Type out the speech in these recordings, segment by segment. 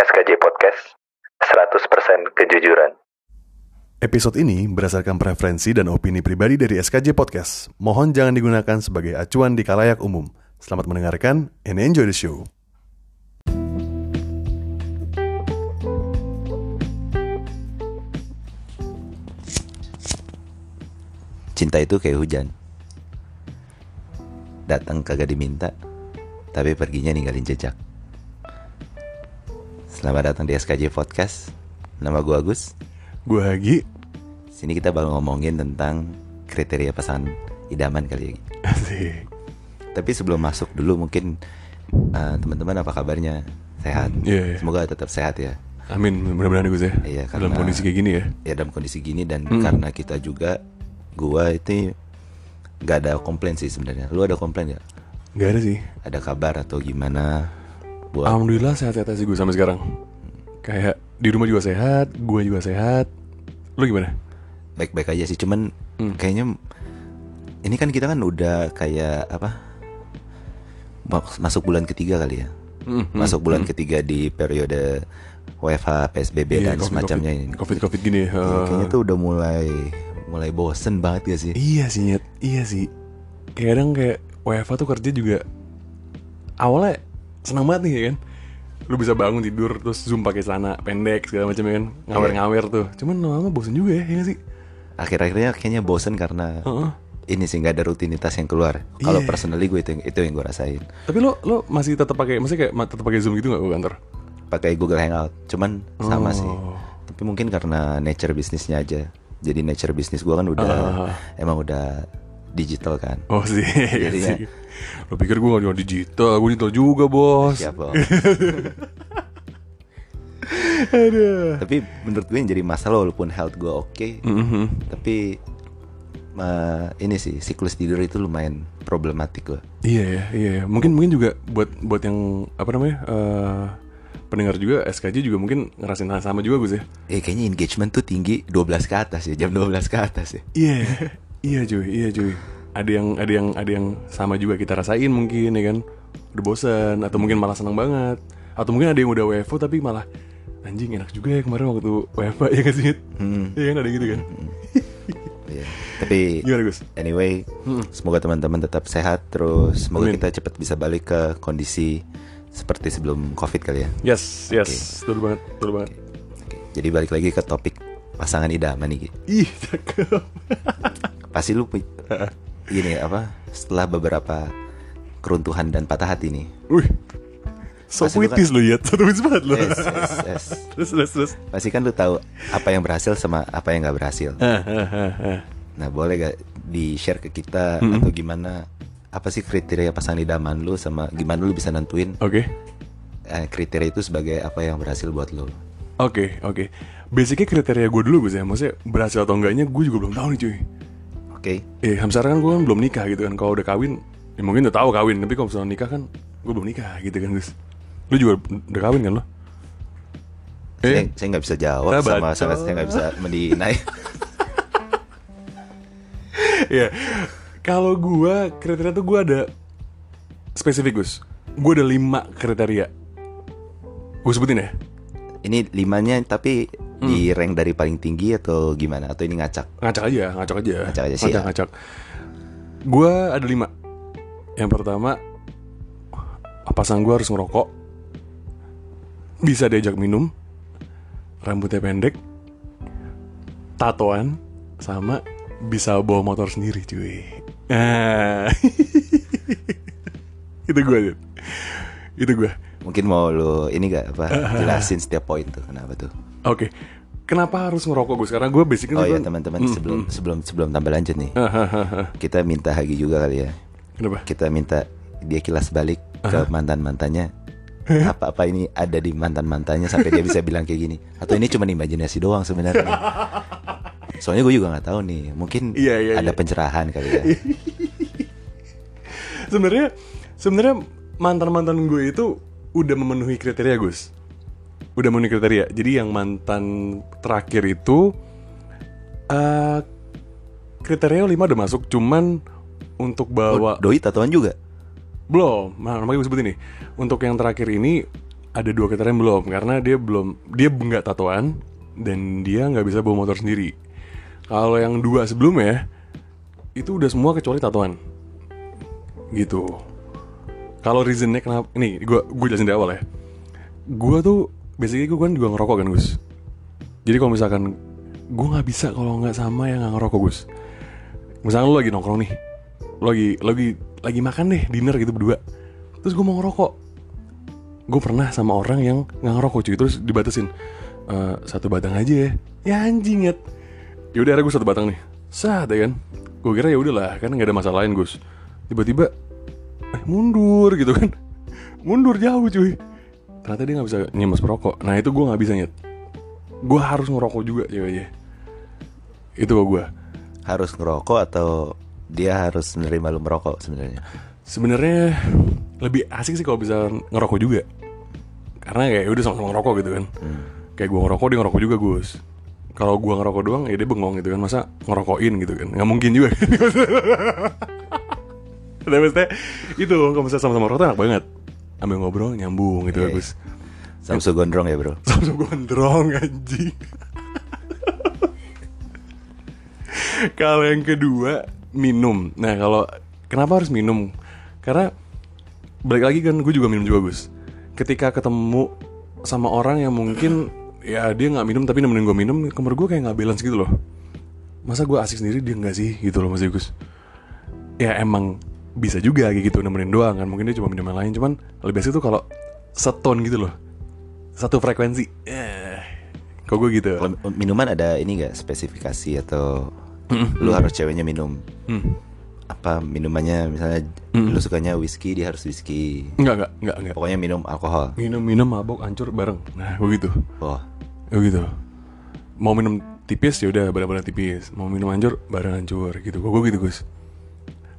SKJ Podcast 100% kejujuran. Episode ini berdasarkan preferensi dan opini pribadi dari SKJ Podcast. Mohon jangan digunakan sebagai acuan di kalayak umum. Selamat mendengarkan and enjoy the show. Cinta itu kayak hujan Datang kagak diminta Tapi perginya ninggalin jejak Selamat datang di SKJ Podcast Nama gue Agus Gue Hagi. Sini kita bakal ngomongin tentang kriteria pasangan idaman kali ya Gi. Asik. Tapi sebelum masuk dulu mungkin eh, Teman-teman apa kabarnya? Sehat Iya, iya. Semoga tetap sehat ya Amin, mudah-mudahan Gus ya. Iya, Dalam karena- kondisi kayak gini ya. Ya dalam kondisi gini dan Mm. karena kita juga Gua itu Gak ada komplain sih sebenarnya Lu ada komplain ya? Gak ada sih. Ada kabar atau gimana? Buat Alhamdulillah sehat-sehat aja gue sampai sekarang. Kayak di rumah juga sehat, gue juga sehat. Lu gimana? baik-baik aja sih cuman Hmm. kayaknya ini kan kita kan udah kayak apa mas- masuk bulan ketiga kali ya Hmm, masuk bulan ketiga di periode WFH PSBB Iya, dan semacamnya ini Covid-Covid gini. Iya, eh. kayaknya tuh udah mulai mulai bosen banget gak sih Iya sih Nyet, iya sih Kadang kayak WFA tuh kerja juga Awalnya senang banget nih ya kan Lu bisa bangun tidur terus zoom pakai celana pendek segala macam ya kan Ngawer-ngawer tuh Cuman lama-lama bosen juga ya, ya gak sih? akhir-akhirnya kayaknya bosen karena Heeh. ini sih nggak ada rutinitas yang keluar kalau Iya. personally gue itu itu yang gue rasain Tapi lo lo masih tetap pakai maksudnya kayak tetap pakai zoom gitu gak ke kantor? pakai Google Hangout cuman sama Oh. sih tapi mungkin karena nature bisnisnya aja jadi nature bisnis gue kan udah Ah. emang udah digital kan. Oh sih, iya Jadinya- sih. Lo pikir gue gak digital, gue digital juga bos. Siapa Aduh. Tapi menurut gue yang jadi masalah walaupun health gue oke Mhm. tapi eh, ini sih siklus tidur itu lumayan problematik gue Iya ya, iya ya. Mungkin mungkin juga buat buat yang apa namanya eh, pendengar juga SKJ juga mungkin ngerasain hal sama juga gue sih. eh kayaknya engagement tuh tinggi 12 ke atas ya jam 12 ke atas ya. Iya, iya cuy, iya cuy. Ada yang ada yang ada yang sama juga kita rasain mungkin ya kan. Udah bosan atau mungkin malah senang banget. Atau mungkin ada yang udah WFO tapi malah anjing enak juga ya kemarin waktu WFA ya kan sih? Hmm. Iya kan ada gitu kan. Iya. tapi Gimana Gus? anyway Hmm. semoga teman-teman tetap sehat terus semoga Amin. kita cepat bisa balik ke kondisi seperti sebelum covid kali ya Yes, yes, betul banget, betul banget. Oke, jadi balik lagi ke topik pasangan idaman nih. Ih, cakep. pasti lu gini apa setelah beberapa keruntuhan dan patah hati nih Wih. So Pasti lu kan- puitis lo ya, so puitis banget lo. yes, yes, yes. Terus, terus, terus. pasti kan lu tahu apa yang berhasil sama apa yang nggak berhasil ah, ah, ah. nah boleh gak di share ke kita Mm-mm. atau gimana apa sih kriteria pasangan idaman lu sama gimana lu bisa nentuin Oke, eh, kriteria itu sebagai apa yang berhasil buat lu oke, oke. Basicnya kriteria gue dulu gue sih, maksudnya berhasil atau enggaknya gue juga belum tahu nih cuy. Oke Eh, sampai sekarang kan gue kan belum nikah gitu kan. Kalau udah kawin, ya mungkin udah tahu kawin. Tapi kalau misalnya nikah kan, gue belum nikah gitu kan Gus. Lu juga udah kawin kan lo? saya Eh, saya nggak bisa jawab sama sama saya nggak bisa mendinai ya. Kalau gue kriteria tuh gue ada spesifik Gus. Gue ada lima kriteria. Gue sebutin ya. ini limanya tapi Hmm. di rank dari paling tinggi atau gimana? Atau ini ngacak? Ngacak aja ngacak aja. Ngacak aja, ngacak siap. ngacak. Gue ada lima. Yang pertama pasangan gue harus ngerokok. Bisa diajak minum. Rambutnya pendek. Tatoan. Sama bisa bawa motor sendiri cuy. Nah itu gue itu gue mungkin mau lu ini gak apa jelasin setiap poin tuh kenapa tuh oke. Kenapa harus ngerokok gue sekarang gue basicnya oh tuh ya kan- teman-teman Hmm, sebelum sebelum sebelum tambah lanjut nih. Kita minta Hagi juga kali ya. Kenapa? Kita minta dia kilas balik ke mantan mantannya apa apa ini ada di mantan mantannya sampai dia bisa bilang kayak gini. Atau ini cuma imajinasi doang sebenarnya. Soalnya gue juga nggak tahu nih. Mungkin Iya, iya, ada iya. pencerahan kali ya. Sebenarnya sebenarnya mantan mantan gue itu udah memenuhi kriteria Gus udah memenuhi kriteria jadi yang mantan terakhir itu eh kriteria lima udah masuk cuman untuk Oh, bawa doi tatoan juga belum nah, makanya gue sebut ini untuk yang terakhir ini ada dua kriteria yang belum karena dia belum dia nggak tatoan dan dia nggak bisa bawa motor sendiri. Kalau yang dua sebelumnya itu udah semua kecuali tatoan. Gitu. Kalau reasonnya kenapa ini gue gue jelasin dari awal ya. Gue tuh basically gue kan juga ngerokok kan Gus. Jadi kalau misalkan gue nggak bisa kalau nggak sama yang nggak ngerokok Gus. Misalnya lu lagi nongkrong nih, lu lagi lagi lagi makan deh dinner gitu berdua. Terus gue mau ngerokok, gue pernah sama orang yang nggak ngerokok cuy. Terus dibatasin "Eh, satu batang aja ya. Ya anjing ya yaudah akhirnya gue satu batang nih. Sah deh kan? Gue kira ya udahlah kan nggak ada masalah lain gus. Tiba-tiba eh mundur gitu kan. Mundur jauh cuy ternyata dia nggak bisa nyemes perokok. Nah itu gue nggak bisa nyet. Gue harus ngerokok juga ceweknya itu kok gue Harus ngerokok atau dia harus menerima lu merokok sebenarnya? sebenarnya lebih asik sih kalau bisa ngerokok juga. Karena kayak udah sama-sama ngerokok gitu kan. Kayak gue ngerokok dia ngerokok juga Gus. Kalau gue ngerokok doang ya dia bengong gitu kan. Masa ngerokokin gitu kan? Nggak mungkin juga. Tapi maksudnya itu kalau misalnya sama-sama ngerokok tuh enak banget ambil ngobrol nyambung gitu Iya, Gus. Samsu gondrong ya bro. sama-sama gondrong anjing. Kalau yang kedua minum. Nah kalau kenapa harus minum? Karena balik lagi kan gue juga minum juga Gus. Ketika ketemu sama orang yang mungkin ya dia nggak minum tapi nemenin gue minum kamar gue kayak nggak balance gitu loh. Masa gue asik sendiri dia nggak sih? Gitu loh Mas Gus ya emang bisa juga kayak gitu nemenin doang kan mungkin dia cuma minum yang lain cuman lebih asik tuh kalau seton gitu loh satu frekuensi eh kok gue gitu Kalau minuman ada ini gak spesifikasi atau lu harus ceweknya minum Hmm. apa minumannya misalnya lu sukanya whisky dia harus whisky Enggak, enggak, enggak, enggak. pokoknya minum alkohol Minum-minum mabok hancur bareng. Nah, begitu. oh Begitu. Mau minum tipis ya udah bareng-bareng tipis. Mau minum hancur bareng hancur gitu. Gue gitu, Gus.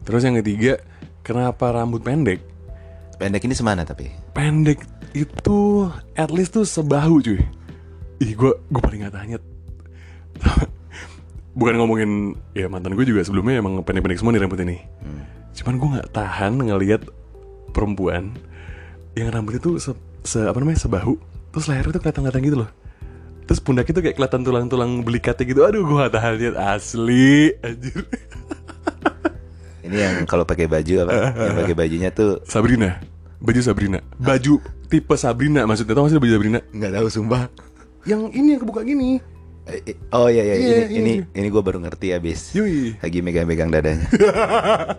Terus yang ketiga, kenapa rambut pendek? pendek ini semana tapi Pendek itu at least tuh sebahu, cuy. Ih, gue gue paling gak tanya. Bukan ngomongin ya mantan gue juga sebelumnya emang pendek-pendek semua nih rambut ini. Cuman gue nggak tahan ngelihat perempuan yang rambutnya tuh se, se- apa namanya sebahu, terus lehernya tuh kelihatan-kelihatan gitu loh. Terus pundaknya tuh kayak kelihatan tulang-tulang belikatnya gitu. Aduh, gue gak tahan lihat asli, anjir. ini yang kalau pakai baju apa? Yang pakai bajunya tuh Sabrina, baju Sabrina, baju tipe Sabrina maksudnya. Tau gak sih baju Sabrina? nggak tahu sumpah. Yang ini yang kebuka gini. Eh, eh, oh iya iya. Iya, ini iya. ini ini gue baru ngerti abis. Yui. lagi megang-megang dadanya.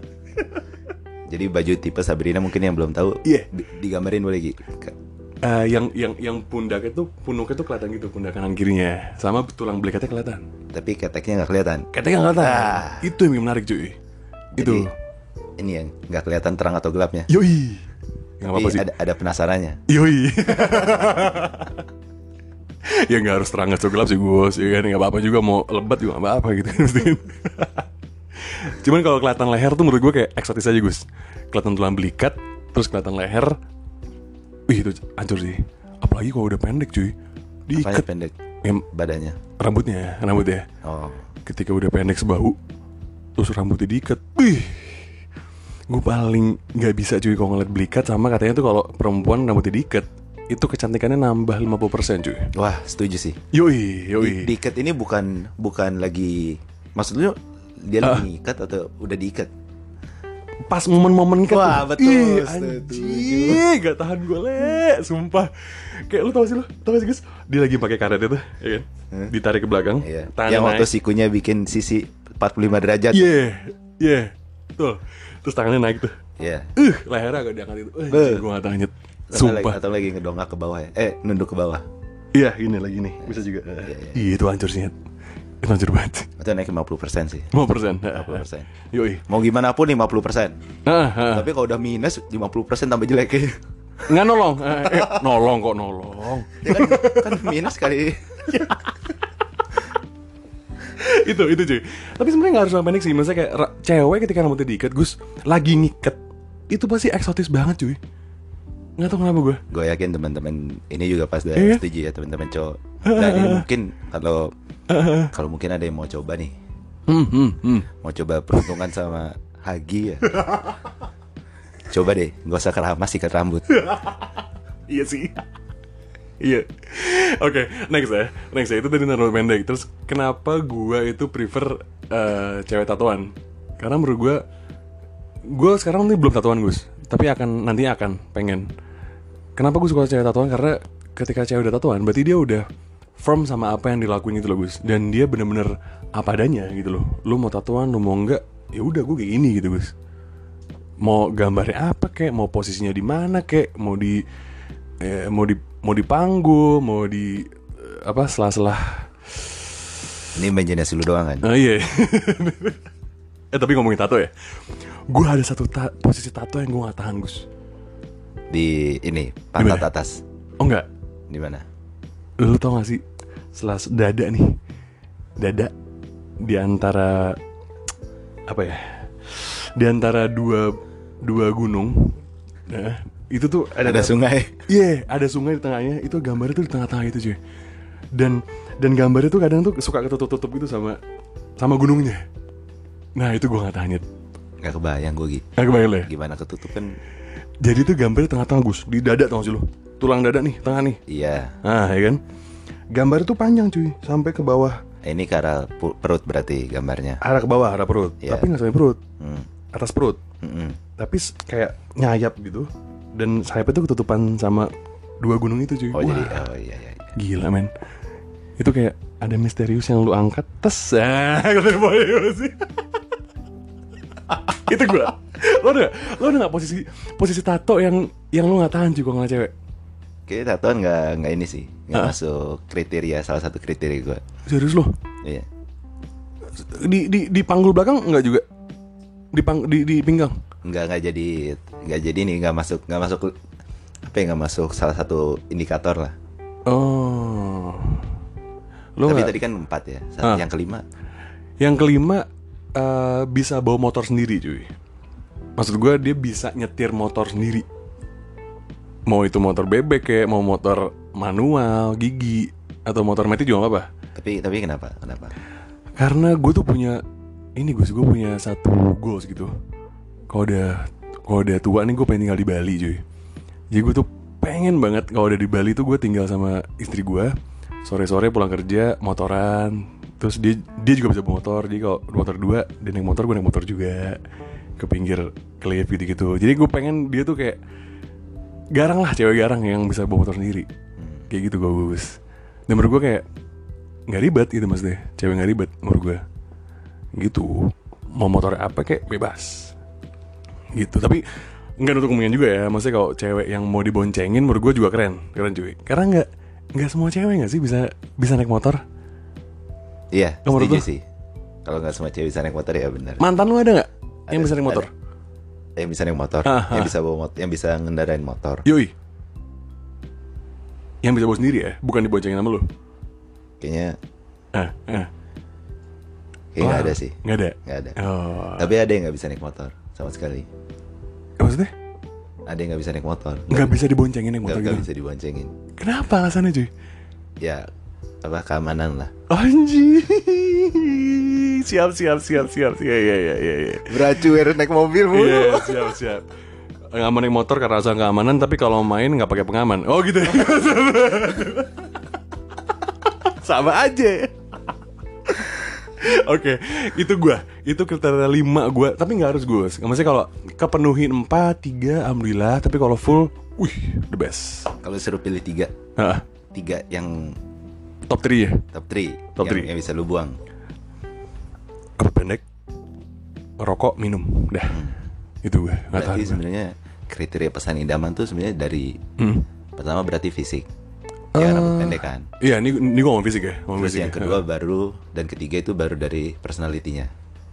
Jadi baju tipe Sabrina mungkin yang belum tahu. Iya. di- digambarin boleh Gi? Ka- Eh, yang yang yang pundaknya tuh punuknya tuh kelihatan gitu pundak kanan kirinya. Sama tulang belikatnya kelihatan. Tapi keteknya nggak kelihatan. Katanya nggak kelihatan. Ah. itu yang bikin menarik cuy itu. Jadi, ini yang nggak kelihatan terang atau gelapnya. Yoi. Nggak apa-apa Tapi sih. ada ada penasarannya. Yoi. Ya nggak harus terang atau gelap sih gus. Ya kan nggak apa-apa juga. Mau lebat juga nggak apa-apa gitu. Cuman kalau kelihatan leher tuh menurut gue kayak eksotis aja gus. Kelihatan tulang belikat terus kelihatan leher. Wih itu hancur sih. Apalagi kalau udah pendek cuy. Apanya diikat. pendek? Em, badannya? rambutnya rambutnya oh. Ketika udah pendek sebahu terus rambutnya diikat. Wih. Gue paling nggak bisa cuy kalau ngeliat belikat sama katanya tuh kalau perempuan rambutnya diikat itu kecantikannya nambah 50% cuy. Wah setuju sih. Yoi yoi. Di, diikat ini bukan bukan lagi maksudnya dia Ah. lagi ngikat atau udah diikat? Pas momen-momen ikat Wah, betul, Ih, anjing gak tahan gue le sumpah. Kayak lu tau sih lu tau sih guys dia lagi pakai karet itu ya kan? Ditarik ke belakang Iya. yang waktu naik. sikunya bikin sisi 45 derajat. Iya iya. Tuh terus tangannya naik tuh. Iya. uh lehernya agak diangkat itu uh, Beuh. gue gak tahan nyet. Atau lagi, sumpah atau lagi ngedongak ke bawah ya? Eh nunduk ke bawah. Iya ini lagi nih. Bisa juga. Iya itu hancur sih itu hancur banget. Atau naik 50% sih. 50 persen. 50%. yoi. Mau gimana pun 50% ah, ah. tapi kalau udah minus 50% tambah jelek. Kayaknya nggak nolong. Eh, eh, nolong kok nolong? Ya kan, kan minus kali itu itu cuy. Tapi sebenarnya nggak harus sampai pendek sih. Maksudnya kayak cewek ketika rambutnya diikat gus lagi ngikat itu pasti eksotis banget cuy. Nggak tahu kenapa gue gue yakin teman-teman ini juga pas udah Iya. setuju ya teman-teman cowok. Dan ini mungkin kalau kalau mungkin ada yang mau coba nih. Hmm, hmm, hmm. mau coba peruntungan sama Hagi ya? Coba deh gak usah keramas sikat rambut. Iya sih Iya. Oke, next ya. Next ya. Itu tadi rambut pendek. Terus kenapa gua itu prefer eh, cewek tatoan? Karena menurut gua gua sekarang nih belum tatoan, Gus. Tapi akan nantinya akan pengen. Kenapa gue suka cewek tatoan? Karena ketika cewek udah tatoan, berarti dia udah firm sama apa yang dilakuin itu loh, Gus. Dan dia bener-bener apa adanya gitu loh. Lu mau tatoan, lu mau enggak, ya udah gue kayak gini gitu, Gus. Mau gambarnya apa kek, mau posisinya di mana kek, mau di eh, mau di mau di panggung, mau di eh, apa selah-selah. Ini imajinasi lu doang kan? Oh iya. eh tapi ngomongin tato ya. Gue ada satu ta- posisi tato yang gue gak tahan, Gus. Di ini pantat Gimana? atas. Oh enggak, Di mana? lu tau gak sih setelah dada nih dada di antara apa ya di antara dua dua gunung nah, itu tuh ada, Ada sungai. iya ada sungai di tengahnya itu gambarnya tuh di tengah-tengah itu cuy dan dan gambarnya tuh kadang tuh suka ketutup-tutup itu sama sama gunungnya nah itu gua nggak Nyet. Gak kebayang gue gitu. nggak kebayang lo ya Gimana ketutupan? jadi tuh gambarnya tengah-tengah gus di dada tau gak sih lo tulang dada nih tengah nih Iya. nah ya kan gambar itu panjang cuy sampai ke bawah Ini ke arah perut berarti gambarnya. arah ke bawah arah perut Iya. tapi nggak sampai perut Hmm. atas perut Mm-mm. tapi s- kayak nyayap gitu dan sayapnya tuh ketutupan sama dua gunung itu cuy Oh Wah, jadi oh iya iya. iya. gila men itu kayak ada misterius yang lu angkat tes ah sih itu gua lo udah lo udah nggak posisi posisi tato yang yang lu nggak tahan kalau ngeliat cewek Kayaknya tatoan nggak nggak ini sih, nggak Hah? masuk kriteria salah satu kriteria gue. serius lo Iya. di di di panggul belakang nggak juga di pang di di pinggang Nggak nggak jadi nggak jadi nih nggak masuk nggak masuk apa ya nggak masuk salah satu indikator lah. oh lo Tapi nggak- tadi kan empat ya. Satu, Ah. Yang kelima Yang kelima eh, bisa bawa motor sendiri cuy. Maksud gue dia bisa nyetir motor sendiri. Mau itu motor bebek kayak mau motor manual, gigi atau motor metik juga gak apa-apa. tapi tapi kenapa kenapa? Karena gue tuh punya ini gue gue punya satu goals gitu. Kalau udah kalau udah tua nih gue pengen tinggal di Bali cuy. Jadi gue tuh pengen banget kalau udah di Bali tuh gue tinggal sama istri gue. Sore-sore pulang kerja motoran. Terus dia dia juga bisa bawa motor. Jadi kalau motor dua dia naik motor gue naik motor juga ke pinggir klip gitu gitu. Jadi gue pengen dia tuh kayak garang lah cewek garang yang bisa bawa motor sendiri. Kayak gitu gue Gus. Dan menurut gue kayak nggak ribet gitu maksudnya cewek nggak ribet menurut gue gitu mau motor apa kayak bebas gitu. Tapi nggak nutup kemungkinan juga ya. Maksudnya kalau cewek yang mau diboncengin menurut gue juga keren. Keren cuy. Karena nggak nggak semua cewek nggak sih bisa bisa naik motor? Iya, Nomor setuju sih. Kalau nggak semua cewek bisa naik motor ya benar. mantan lu ada nggak yang Ada, bisa naik motor? Yang bisa naik motor, Ah, yang ah. bisa bawa motor, yang bisa ngendarain motor. yoi. Yang bisa bawa sendiri ya? Bukan diboncengin sama lu? Kayaknya ah ah. Kayak nggak ada sih, nggak ada? Nggak ada. oh. Tapi ada yang nggak bisa naik motor sama sekali. maksudnya? Ada yang nggak bisa naik motor. nggak bisa diboncengin naik motor nggak gitu? bisa diboncengin. kenapa alasannya cuy? Ya apa keamanan lah. Anjing. Siap siap siap siap. Iya iya iya iya iya. Beracuir naik mobil Iya siap siap. Nggak mau naik motor karena alasan keamanan Tapi kalau main nggak pakai pengaman. Oh gitu. Ya Sama aja Oke, itu gua. Itu kriteria 5 gua, tapi nggak harus gue. Maksudnya kalau kepenuhi 4, 3 alhamdulillah, tapi kalau full, wih, the best. Kalau suruh pilih tiga, Ah, tiga yang top 3 ya. top 3 Top yang, three. yang bisa lu buang. Rambut pendek, rokok, minum, dah. Itu gue. Berarti sebenarnya kriteria pesan idaman tuh sebenarnya dari Hmm. pertama berarti fisik. Ya rambut pendek kan. Iya, ini ini gue ngomong fisik ya, ngomong Terus fisik. yang ya. kedua baru dan ketiga itu baru dari personalitinya.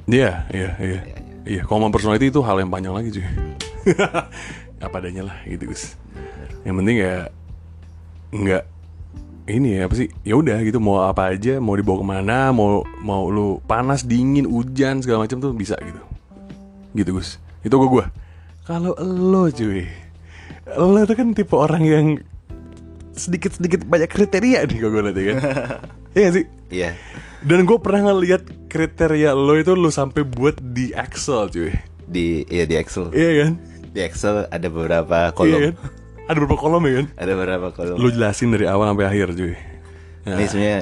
Iya, iya, iya. Iya, iya. Iya, kalau ngomong personality itu hal yang panjang lagi cuy. apa adanya lah gitu Gus. Yang penting ya nggak ini ya apa sih? Ya udah gitu mau apa aja, mau dibawa ke mana, mau mau lu panas, dingin, hujan segala macam tuh bisa gitu. Gitu Gus. Itu gue gua. Kalau lo cuy, lo tuh kan tipe orang yang sedikit-sedikit banyak kriteria nih kalau gue lihat ya kan. Iya sih? Iya. Dan gue pernah ngeliat kriteria lo itu lo sampai buat di Excel cuy Di iya di Excel. Iya kan? Di Excel ada beberapa Iya kolom. kan? Ada beberapa kolom ya kan? Ada beberapa kolom. Lu jelasin dari awal sampai akhir cuy. Nah, Ini sebenarnya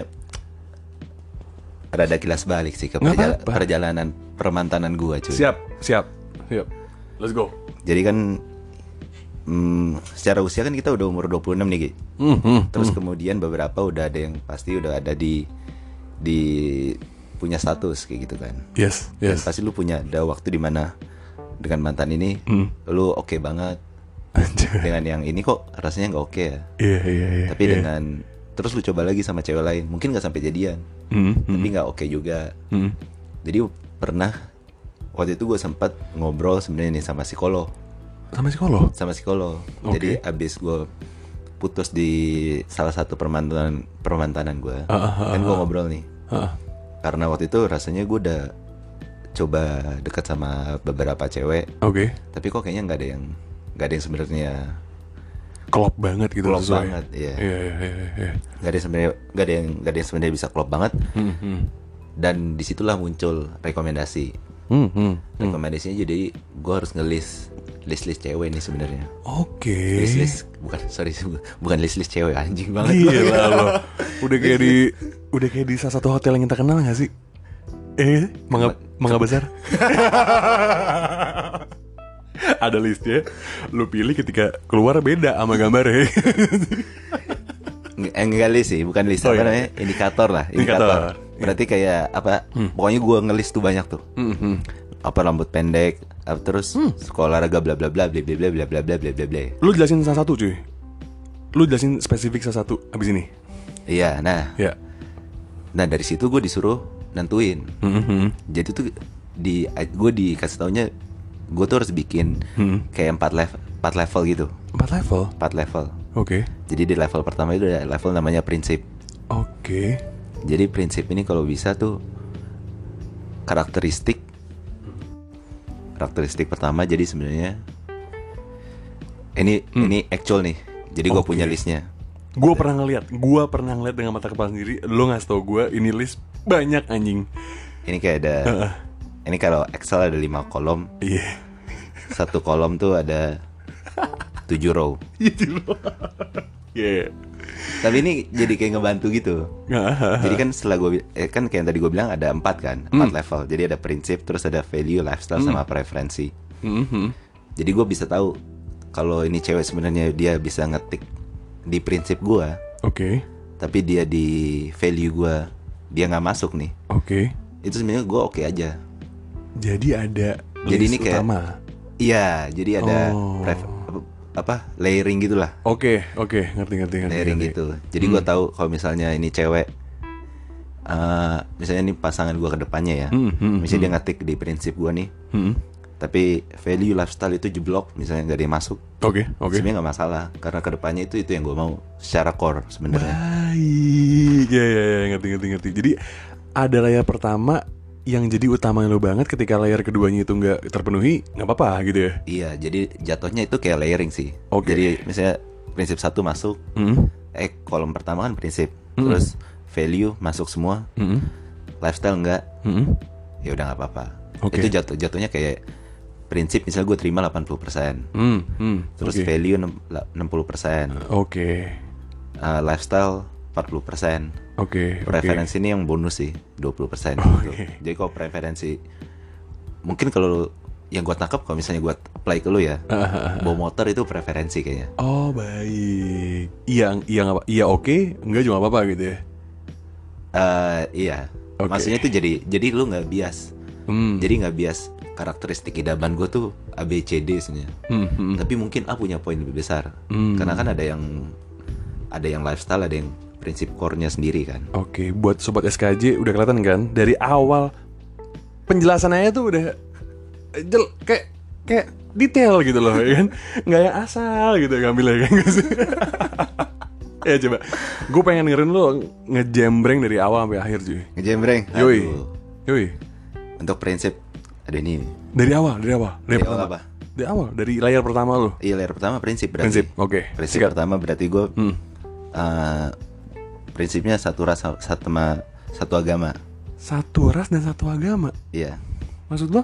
ada kilas balik sih ke perjala- apa-apa. perjalanan permantanan gua cuy. siap, siap, siap. Let's go. Jadi kan hmm, secara usia kan kita udah umur 26 nih Ki. Hmm, hmm, Terus kemudian beberapa udah ada yang pasti udah ada di di punya status kayak gitu kan. Yes, Dan yes. pasti lu punya ada waktu di mana dengan mantan ini Hmm. lu oke banget Anjir. dengan yang ini kok rasanya nggak oke ya. Iya, iya, iya. Tapi iya. dengan terus lu coba lagi sama cewek lain, mungkin nggak sampai jadian, Hmm, hmm, tapi nggak oke juga. hmm. Jadi pernah waktu itu gue sempat ngobrol sebenarnya nih sama psikolog, Sama psikolog. sama psikolog. Oke. Jadi abis gue putus di salah satu permantanan permantanan gue, Ah, ah, ah, kan gue ngobrol nih. Heeh. Karena waktu itu rasanya gue udah coba dekat sama beberapa cewek, Oke. tapi kok kayaknya nggak ada yang nggak ada yang sebenarnya Klop banget gitu Klop sesuai. banget, iya. Iya, iya, iya, iya. nggak ada yang sebenarnya nggak ada yang nggak ada yang sebenarnya bisa klop banget. Hmm, hmm. Dan di situlah muncul rekomendasi. Hmm, hmm. Rekomendasinya jadi gue harus ngelis list list cewek nih sebenarnya. Oke. List list bukan sorry bukan list list cewek anjing banget. Gila lo. Udah kayak di udah kayak di salah satu hotel yang kita kenal gak sih? Eh, mangga mangga besar. Ada listnya, lu pilih ketika keluar beda sama gambarnya. Nggak- eh, enggak list sih, bukan list Oh, apa iya. namanya? Indikator lah, Indikator, indikator. iya. Berarti kayak apa? Pokoknya gue ngelis tuh banyak tuh. Hmm, hmm. Apa rambut pendek, apa terus sekolah olahraga bla bla bla bla bla bla bla bla bla bla bla bla. Lu jelasin salah satu cuy. Lu jelasin spesifik salah satu abis ini. Iya, nah, Ya. nah dari situ gue disuruh nentuin. Hmm, hmm. Jadi tuh di gue dikasih taunya gue tuh harus bikin Hmm. kayak empat level, empat level gitu, Empat level. empat level. Oke. Jadi di level pertama itu ada level namanya prinsip. Oke. Jadi prinsip ini kalau bisa tuh karakteristik karakteristik pertama jadi sebenarnya ini ini actual nih. Jadi gue Hmm. Oke. punya listnya. Gua pernah ngeliat, gua pernah ngeliat dengan mata kepala sendiri. Lo ngasih tau gua ini list banyak anjing. Ini kayak ada ini kalau Excel ada lima kolom, Iya. satu kolom tuh ada tujuh row. Loh. Iya. Tapi ini jadi kayak ngebantu gitu. Jadi kan setelah gue eh, kan kayak yang tadi gue bilang ada empat kan, empat level. Jadi ada prinsip, terus ada value, lifestyle, sama preferensi. Mhm. Jadi gue bisa tahu kalau ini cewek sebenarnya dia bisa ngetik di prinsip gue, Oke. tapi dia di value gue dia nggak masuk nih. Oke. Itu sebenarnya gue oke aja. Jadi ada Jadi ini kayak- utama. Iya, jadi ada Oh. Apa layering gitulah, Oke, oke, ngerti ngerti ngerti. layering ngerti. gitu. Jadi gue tahu kalau misalnya ini cewek, eh, misalnya ini pasangan gue ke depannya ya, Hmm, hmm, misalnya dia ngetik di prinsip gue nih, Hmm. tapi value lifestyle itu jeblok, misalnya nggak dia masuk, Oke, oke. sebenarnya nggak masalah karena ke depannya itu itu yang gue mau secara core sebenarnya. Baik. Ya, ya, ya, ngerti ngerti ngerti. Jadi ada layar pertama yang jadi utama lo banget ketika layar keduanya itu nggak terpenuhi nggak apa-apa gitu ya Iya, jadi jatuhnya itu kayak layering sih. Oke. Jadi misalnya prinsip satu masuk, Hmm. eh kolom pertama kan prinsip, Hmm. terus value masuk semua, Hmm. lifestyle enggak, Hmm. ya udah nggak apa-apa. Oke. Itu jatuh jatuhnya kayak prinsip misalnya gue terima 80%, Hmm. Hmm. terus Oke. value enam- la- 60%, Oke. eh, lifestyle 40%. Oke. oke. Preferensi ini yang bonus sih 20% Oke. gitu. Jadi kalau preferensi mungkin kalau yang gue tangkap kalau misalnya gue apply ke lu ya, bawa motor itu preferensi kayaknya. Oh baik. Iya, iya apa? Iya oke, enggak juga nggak apa-apa gitu ya. Eh iya. Oke. Maksudnya itu jadi jadi lu nggak bias. Hmm. Jadi nggak bias karakteristik idaman gue tuh A B C D sebenarnya. Hmm, hmm. Tapi mungkin A punya poin lebih besar. Hmm. Karena kan ada yang ada yang lifestyle, ada yang prinsip core-nya sendiri kan. Oke, buat sobat SKJ udah kelihatan kan? Dari awal penjelasannya tuh udah jel kayak kayak detail gitu loh ya kan? Nggak yang asal gitu ngambilnya kan? Ya coba. Gue pengen dengerin lo ngejembreng dari awal sampai akhir cuy. Ngejembreng. yoi. Yoi. Untuk prinsip ada ini. dari awal dari awal. Dari, Dari awal apa? dari awal dari layar pertama lo Iya, layer pertama prinsip berarti. prinsip oke. Prinsip sikat. pertama berarti gue hmm. eh, prinsipnya satu ras satu ma, satu agama. satu ras dan satu agama Iya. maksud lo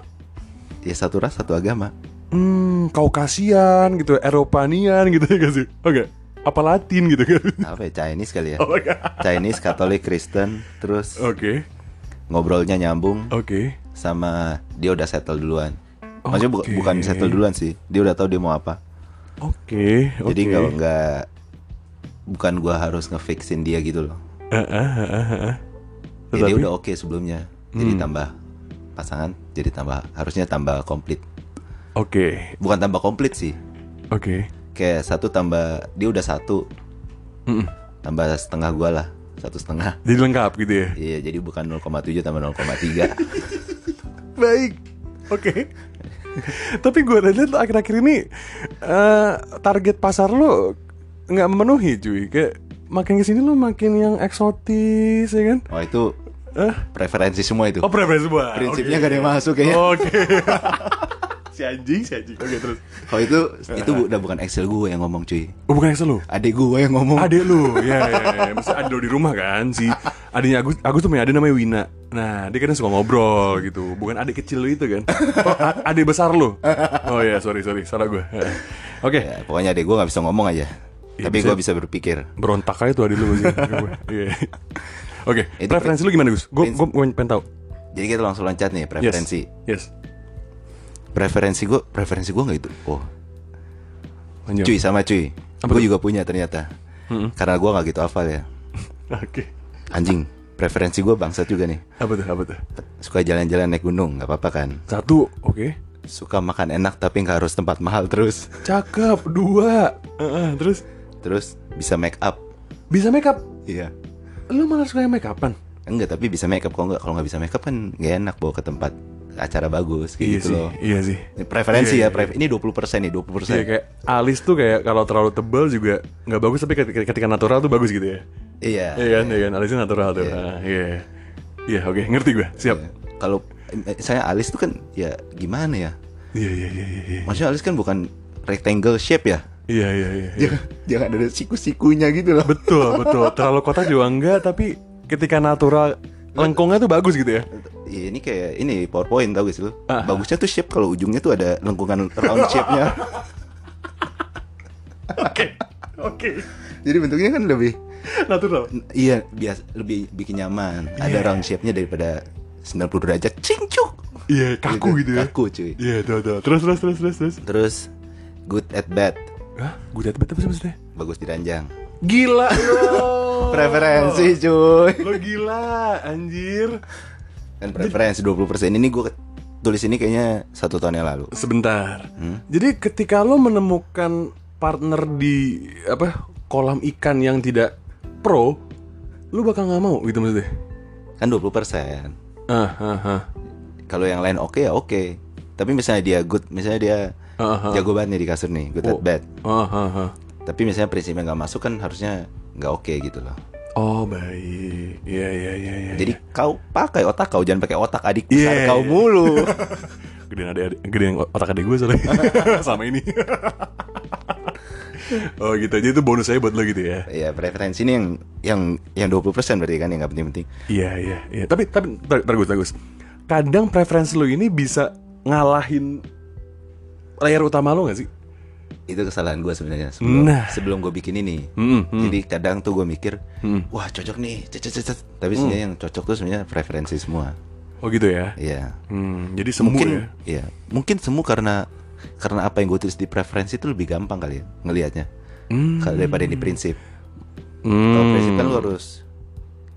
Ya satu ras satu agama. Hmm, Kaukasian gitu, Eropanian gitu ya sih? Oke. Apa Latin gitu kan? Apa ya Chinese kali ya? Oh, enggak. Chinese, Katolik, Kristen, terus Oke. ngobrolnya nyambung Oke. sama dia udah settle duluan. Maksudnya bu- Oke. bukan settle duluan sih, dia udah tahu dia mau apa. Oke. Jadi oke. nggak nggak bukan gua harus ngefixin dia gitu loh. Ah, ah, ah, ah. Jadi Tetapi- udah oke sebelumnya. Jadi tambah pasangan, jadi tambah harusnya tambah komplit. Oke. Bukan tambah komplit sih. Oke. Kayak satu tambah dia udah satu, Mm-mm. tambah setengah gua lah, satu setengah. Jadi lengkap gitu ya. Iya, jadi bukan 0,7 tambah 0,3. Baik. Oke. Tapi gue lihat akhir-akhir ini eh, target pasar lo nggak memenuhi cuy. Kayak makin ke sini lo makin yang eksotis ya kan? Oh itu Eh? preferensi semua itu. Oh preferensi semua. Prinsipnya Oke. gak ada yang masuk kayaknya. Oke. si anjing, si anjing. Oke terus. Oh itu itu udah bukan Excel gue yang ngomong cuy. Oh bukan Excel lo? Adik gue yang ngomong. Adek lu, ya, ya, ya. Maksudnya ada lo di rumah kan si adiknya Agus, Agus tuh punya adik namanya Wina. Nah, dia kadang suka ngobrol gitu. Bukan adik kecil lu itu kan? Oh, adik besar lu. Oh ya, sorry sorry, salah gue. Oke, Ya, pokoknya adik gue nggak bisa ngomong aja. Iya, Tapi gue bisa berpikir. berontak aja tuh adik lu sih. Iya. Oke, Itu preferensi lu gimana Gus? Gue pengen tahu. Jadi kita langsung loncat nih preferensi. Yes. yes. Preferensi gue, preferensi gue nggak itu. Oh, Lanjut. cuy sama cuy. Gue juga punya ternyata. Karena gue nggak gitu hafal ya. Oke. Anjing, preferensi gue bangsat juga nih. Apa tuh? Apa tuh? Suka jalan-jalan naik gunung, nggak apa-apa kan. Satu, oke. Suka makan enak tapi nggak harus tempat mahal terus. Cakep. Dua. Heeh, terus Terus bisa make up. bisa make up. Iya. Lu malah suka yang make upan? Enggak, tapi bisa make up. Kalau nggak kalau nggak bisa make up kan nggak enak bawa ke tempat acara bagus kayak Iya gitu sih. loh. Iya sih. Ini preferensi Iya, ya, iya, pref- ini 20% nih, 20%. Iya kayak alis tuh kayak kalau terlalu tebal juga nggak bagus tapi ketika, ketika natural tuh bagus gitu ya. Iya. Iya kan, iya kan alisnya natural tuh. Iya. Ah, Iya. Iya, oke, ngerti gue. Siap. Iya. Kalau eh, saya alis tuh kan ya gimana ya? Iya, iya, iya, iya. iya. Maksudnya alis kan bukan rectangle shape ya? Iya, iya, iya. iya. Jangan, jangan ada siku-sikunya gitu loh. Betul, betul. Terlalu kotak juga enggak, tapi ketika natural lengkungnya tuh bagus gitu ya. Iya ini kayak ini PowerPoint tau gak sih lu? Ah. Bagusnya tuh shape kalau ujungnya tuh ada lengkungan round shape-nya. Oke. Oke. Jadi bentuknya kan lebih Natural. iya bias lebih bikin nyaman. Ada Iya. round shape-nya daripada 90 derajat cincuk. Iya, kaku gitu ya. Kaku cuy. Iya, tuh, tuh. Terus, terus, terus, terus, terus. Terus good at bat, Hah? Gue liat betul apa sih maksudnya? bagus di ranjang. Gila lo. Preferensi cuy. Lo gila, anjir. Kan preferensi 20% ini gue tulis ini kayaknya satu tahun yang lalu. Sebentar. Hmm? Jadi ketika lo menemukan partner di apa kolam ikan yang tidak pro, lo bakal nggak mau gitu maksudnya? Kan 20%. Ah, ah, ah. Kalau yang lain oke ya oke. Tapi misalnya dia good, misalnya dia Ah, ah. jago banget nih di kasur nih, good Oh. at bat. Ah, ah, ah. Tapi misalnya prinsipnya nggak masuk kan harusnya nggak oke gitu loh. Oh baik, iya iya iya. iya. Jadi kau pakai otak kau jangan pakai otak adik Iya, besar kau iya. mulu. gedean adik, gedean otak adik gue soalnya sama ini. oh gitu, jadi itu bonus saya buat lo gitu ya? Iya preferensi ini yang yang yang 20% berarti kan yang nggak penting-penting. Iya iya iya. Tapi tapi bagus bagus. Kadang preferensi lo ini bisa ngalahin layar utama lo gak sih? Itu kesalahan gue sebenarnya sebelum Nah. sebelum gue bikin ini. Hmm, hmm. Jadi kadang tuh gue mikir, Hmm. wah cocok nih, cet, cet, cet. Tapi sebenarnya yang cocok tuh sebenarnya preferensi semua. Oh gitu ya. Iya. Hmm, jadi semu mungkin ya. iya mungkin semu karena karena apa yang gue tulis di preferensi itu lebih gampang kali ya ngelihatnya Hmm. Kalau daripada di prinsip Hmm. kalau prinsip kan lu harus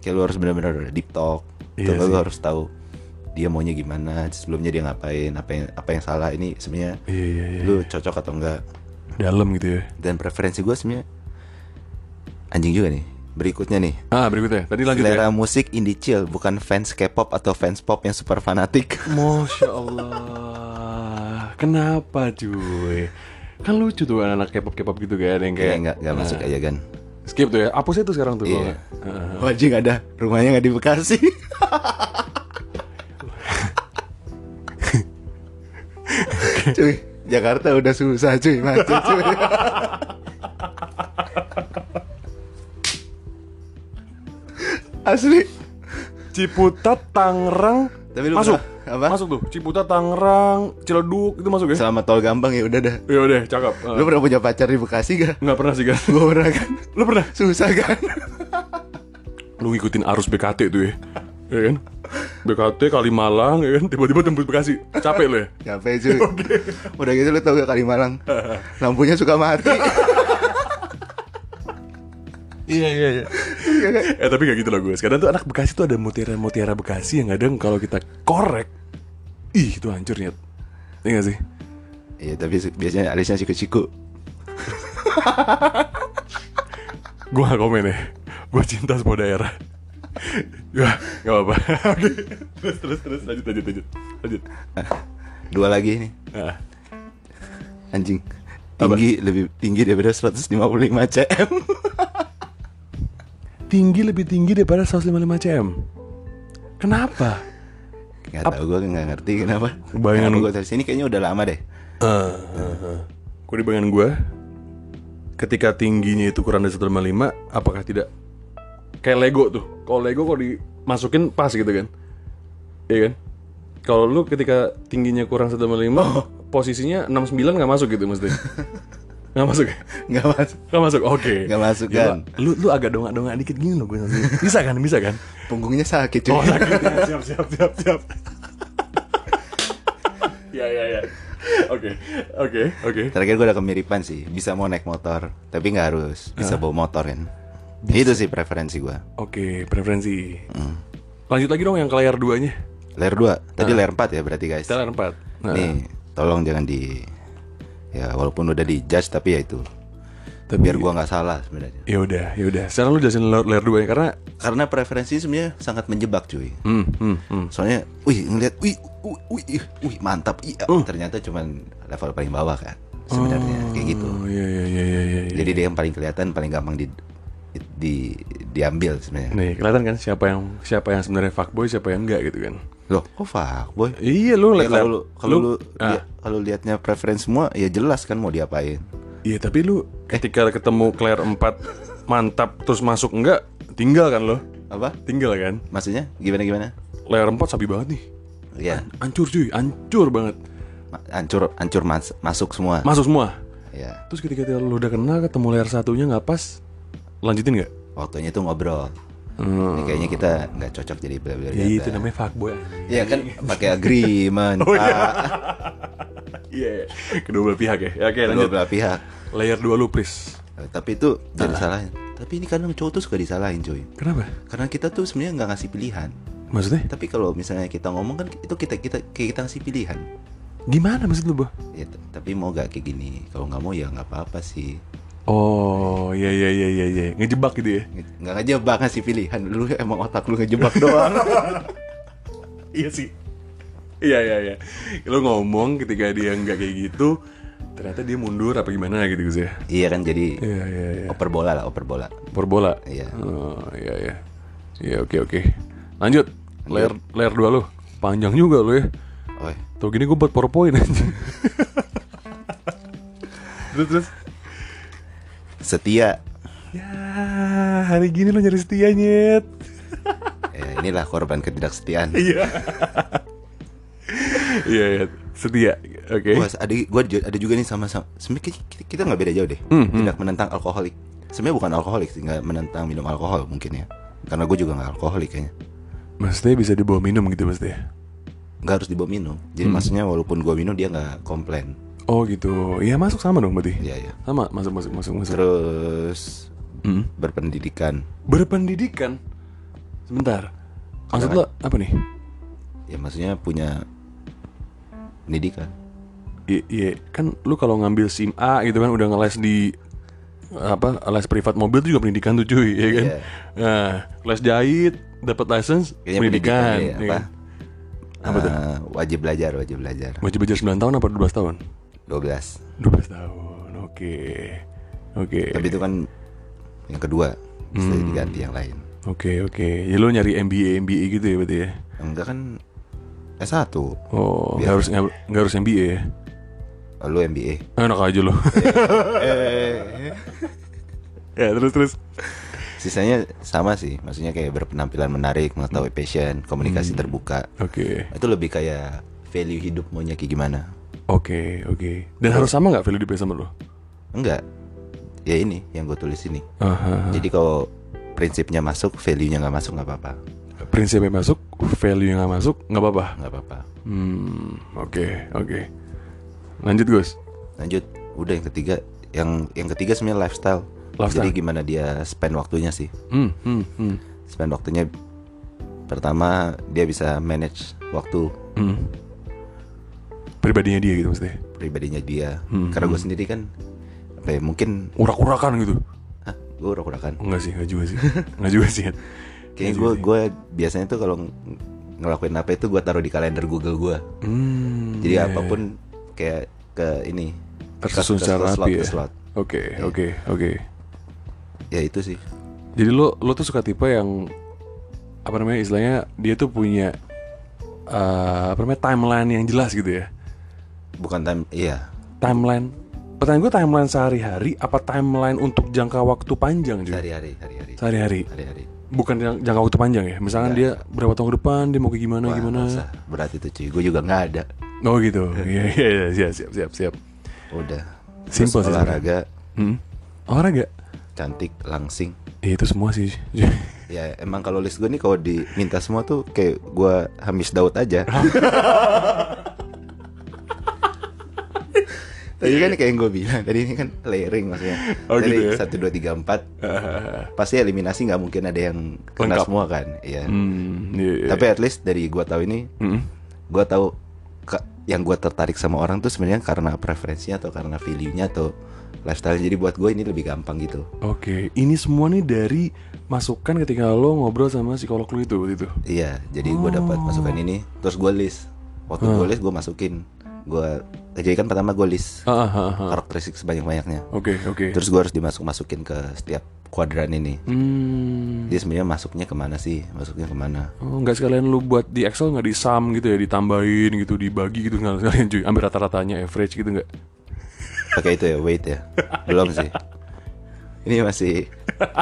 kayak lu harus benar-benar deep talk Iya sih. harus tahu dia maunya gimana sebelumnya dia ngapain apa yang apa yang salah ini sebenarnya Iya iya iya. lu cocok atau enggak Dalam gitu ya. dan preferensi gue sebenarnya anjing juga nih berikutnya nih Ah berikutnya. Tadi lanjut selera ya. musik indie chill bukan fans K-pop atau fans pop yang super fanatik Masya Allah. Kenapa cuy? Kan lucu tuh anak-anak K-pop K-pop gitu kan yang kayak nggak nggak masuk aja kan skip tuh ya. Hapus itu sekarang tuh. Iya. kalau- Oh, anjing ada rumahnya nggak di Bekasi. cuy, Jakarta udah susah cuy, macet cuy. Asli. Ciputat, Tangerang, Tapi lu masuk. pernah, Apa? Masuk tuh. Ciputa, Tangerang, Ciledug itu masuk ya? Selama tol gampang ya udah dah. Ya udah, cakep. Lu pernah punya pacar di Bekasi gak? Nggak pernah sih kan? Gue pernah kan. Lu pernah? Susah kan? Lu ngikutin arus BKT tuh ya? Ya kan? BKT Kalimalang ya kan? Tiba-tiba tembus Bekasi. Capek lu ya? Capek cuy. Udah gitu lu tau gak Kalimalang? Lampunya suka mati. Iya iya iya. eh tapi gak gitu loh gue. Sekarang tuh anak Bekasi tuh ada mutiara-mutiara Bekasi yang kadang kalau kita korek, ih itu hancur nyet. Iya gak sih? Iya tapi biasanya alisnya siku-siku. Gue gak komen ya. Gue cinta semua daerah. Ya gak apa-apa. Oke. Terus terus terus lanjut lanjut lanjut lanjut. Dua lagi nih. Nah, Anjing. Tinggi lebih tinggi daripada 155 cm. tinggi lebih tinggi daripada 155 cm. Kenapa? Gak tau gue gak ngerti kenapa. Bayangan- gue dari sini kayaknya udah lama deh. Gue di bayangan gue Ketika tingginya itu kurang dari 155 Apakah tidak Kayak Lego tuh. Kalau Lego kalau dimasukin pas gitu kan. Iya kan? Kalau lu ketika tingginya kurang 155 Posisinya 69 gak masuk gitu mesti Gak masuk ya? Gak masuk. Gak masuk, oke. Nggak masuk, Ya, kan? Lu lu agak dongak-dongak dikit gini loh gue Bisa kan, bisa kan? Punggungnya sakit cuy. Oh sakit. Ya, siap siap siap siap. Ya ya ya. Oke, oke, oke. Terakhir gue ada kemiripan sih. Bisa mau naik motor, tapi nggak harus. Bisa bawa motor kan. Itu sih preferensi gue. Oke, preferensi. Lanjut lagi dong yang ke layar duanya. Layer 2, tadi layer 4 ya berarti guys. Kita layar 4. Nah, Nih, tolong jangan di ya walaupun udah di judge tapi ya itu. Tapi- biar gua nggak salah sebenarnya. ya udah, ya udah. Sekarang lu jelasin layar, layar duanya karena Karena preferensi sebenarnya sangat menjebak cuy. hmm, hmm, hmm. Soalnya, wih ngeliat, wih, wih, wih, ih, wih mantap, iya. Uh. Ternyata cuman level paling bawah kan, sebenarnya kayak gitu. Oh, iya iya iya iya iya. Jadi dia yang paling kelihatan, paling gampang di, di diambil sebenarnya. Nih, kelihatan kan siapa yang siapa yang sebenarnya fuckboy, siapa yang enggak gitu kan. Loh, kok fuckboy? Iya, lu Ya, kalau lu kalau lu ah, kalau liatnya preferensi semua ya jelas kan mau diapain. Iya, tapi lu ketika ketemu Claire 4 mantap terus masuk enggak, tinggal kan lo? Apa? Tinggal kan? Maksudnya gimana gimana? Layar 4 sapi banget nih. Ya, Hancur cuy, hancur banget. hancur hancur mas- masuk semua. Masuk semua. Ya, Terus ketika lu udah kena ketemu layar satunya nggak pas, lanjutin nggak? waktunya tuh ngobrol. Hmm. Ini kayaknya kita nggak cocok jadi bla-bla Ya itu namanya fuckboy. Iya kan pakai agreement. Oh, iya. Iya, iya. kedua belah pihak ya. Ya, Oke, Kedua lanjut. belah pihak. Layer 2 lu please. Eh, Tapi itu jangan disalahin. Tapi ini kadang cowok tuh suka disalahin cuy. Kenapa? Karena kita tuh sebenarnya nggak ngasih pilihan. Maksudnya? Tapi kalau misalnya kita ngomong kan itu kita kita kayak kita ngasih pilihan. Gimana maksud lu, Bah? Ya, tapi mau gak kayak gini. Kalau nggak mau ya nggak apa-apa sih. Oh, iya iya iya iya iya. Ngejebak gitu ya. Nggak ngejebak ngasih pilihan. Lu emang otak lu ngejebak doang. iya sih. Iya iya iya. Lu ngomong ketika dia nggak kayak gitu, ternyata dia mundur apa gimana gitu Gus ya. iya kan jadi Iya iya iya. oper bola lah, oper bola. Per bola. Iya. Oh, iya iya. Iya oke oke. Lanjut. Layer layer 2 lu. Panjang juga lu ya. Oh, Tuh gini gue buat PowerPoint anjing. terus terus. Setia. Ya, hari gini lo nyari setia nyet. Ya, inilah korban ketidaksetiaan. Iya. Iya, iya. setia. Oke. Wah, ada gua ada juga nih sama sama. Sebenarnya kita, nggak beda jauh deh. Hmm, hmm. Tidak menentang alkoholik. Sebenarnya bukan alkoholik sih, nggak menentang minum alkohol mungkin ya. Karena gue juga nggak alkoholik kayaknya. Maksudnya bisa dibawa minum gitu maksudnya. Nggak harus dibawa minum. Jadi Hmm. maksudnya walaupun gua minum dia nggak komplain. Oh gitu. Iya masuk sama dong berarti. Iya ya. Sama masuk masuk masuk masuk. Terus Hmm. berpendidikan. Berpendidikan. Sebentar. Maksud lo apa nih? Ya maksudnya punya pendidikan. Iya, iya. kan lu kalau ngambil SIM A gitu kan udah ngeles di apa les privat mobil itu juga pendidikan tuh cuy ya kan Iya. nah les jahit dapat license Kayaknya pendidikan, iya, ya apa? kan? Apa tuh? Eh, wajib belajar, wajib belajar. wajib belajar 9 tahun apa 12 tahun 12. 12 tahun oke oke Tapi itu kan yang kedua. Setelah Hmm. diganti yang lain. oke oke ya lu nyari MBA MBA gitu ya berarti ya Enggak kan S1. oh nggak harus nggak harus MBA ya Oh, Lu MBA. enak aja lo eh, ya terus terus Sisanya sama sih, maksudnya kayak berpenampilan menarik, mengetahui passion, komunikasi terbuka. Oke. Itu lebih kayak value hidup maunya kayak gimana. Oke, oke. Dan harus sama nggak value hidupnya sama lo? Enggak. Ya ini yang gue tulis ini. Aha. Jadi kalau prinsipnya masuk, value-nya nggak masuk nggak apa-apa. Prinsipnya masuk, value yang nggak masuk, nggak apa-apa. Nggak apa-apa. Hmm, oke, oke. Lanjut Gus. Lanjut, udah yang ketiga, yang yang ketiga sebenarnya lifestyle. Lifestyle. Jadi gimana dia spend waktunya sih? Hmm, hmm, hmm. Spend waktunya pertama dia bisa manage waktu hmm. Pribadinya dia gitu maksudnya. pribadinya dia. Hmm, Karena gue sendiri kan apa ya, mungkin Urak-urakan gitu. ah, gue urak-urakan. Enggak sih, enggak juga sih. Enggak juga sih. Kayaknya Nggak gue gue biasanya tuh kalau ng- ngelakuin apa itu gue taruh di kalender Google gue. Hmm, Jadi iya, apa pun kayak ke ini tersusun secara rapi ya. Oke, Iya. oke, oke. Ya itu sih. Jadi lo lo tuh suka tipe yang apa namanya istilahnya dia tuh punya eh, apa namanya timeline yang jelas gitu ya. Bukan time iya. Timeline. Pertanyaan gue timeline sehari-hari apa timeline untuk jangka waktu panjang juga? Hari-hari, hari-hari. Sehari-hari. Hari-hari. Bukan jang- jangka waktu panjang ya. Misalkan Enggak. dia berapa tahun ke depan dia mau kayak gimana Wah, gimana. usah. Berat itu cuy. Gue juga nggak ada. Oh gitu. Iya iya iya siap siap siap siap. Udah. Simple Terus sih olahraga Hmm. Olahraga. cantik, langsing. Ya, itu semua sih. Ya emang kalau list gue nih kalau diminta semua tuh kayak gue Hamis Daud aja. Tadi kan kayak yang gue bilang tadi ini kan layering maksudnya. Oh, Tadi gitu ya? satu dua tiga empat. Pasti eliminasi nggak mungkin ada yang kena Lengkap. semua kan. Iya. hmm, iya, iya. Tapi at least dari gue tahu ini, Mm-mm. gue tahu ke- yang gue tertarik sama orang tuh sebenarnya karena preferensinya atau karena value-nya atau lifestyle. Jadi buat gue ini lebih gampang gitu. Oke, ini semua nih dari masukan ketika lo ngobrol sama psikolog lo itu gitu. Iya, jadi gue dapat masukan ini, terus gue list. Waktu gue list gue masukin, gue jadi kan pertama gue list Ah, ah, ah, ah. karakteristik sebanyak banyaknya. Oke, oke. Terus gue harus dimasuk masukin ke setiap kuadran ini. Hmm. Jadi sebenarnya masuknya ke mana sih? Masuknya ke mana? Oh, nggak sekalian lu buat di Excel nggak di sum gitu ya, ditambahin gitu, dibagi gitu nggak sekalian cuy. Ambil rata-ratanya average gitu nggak? Pakai itu ya, weight ya? Belum sih. Ini masih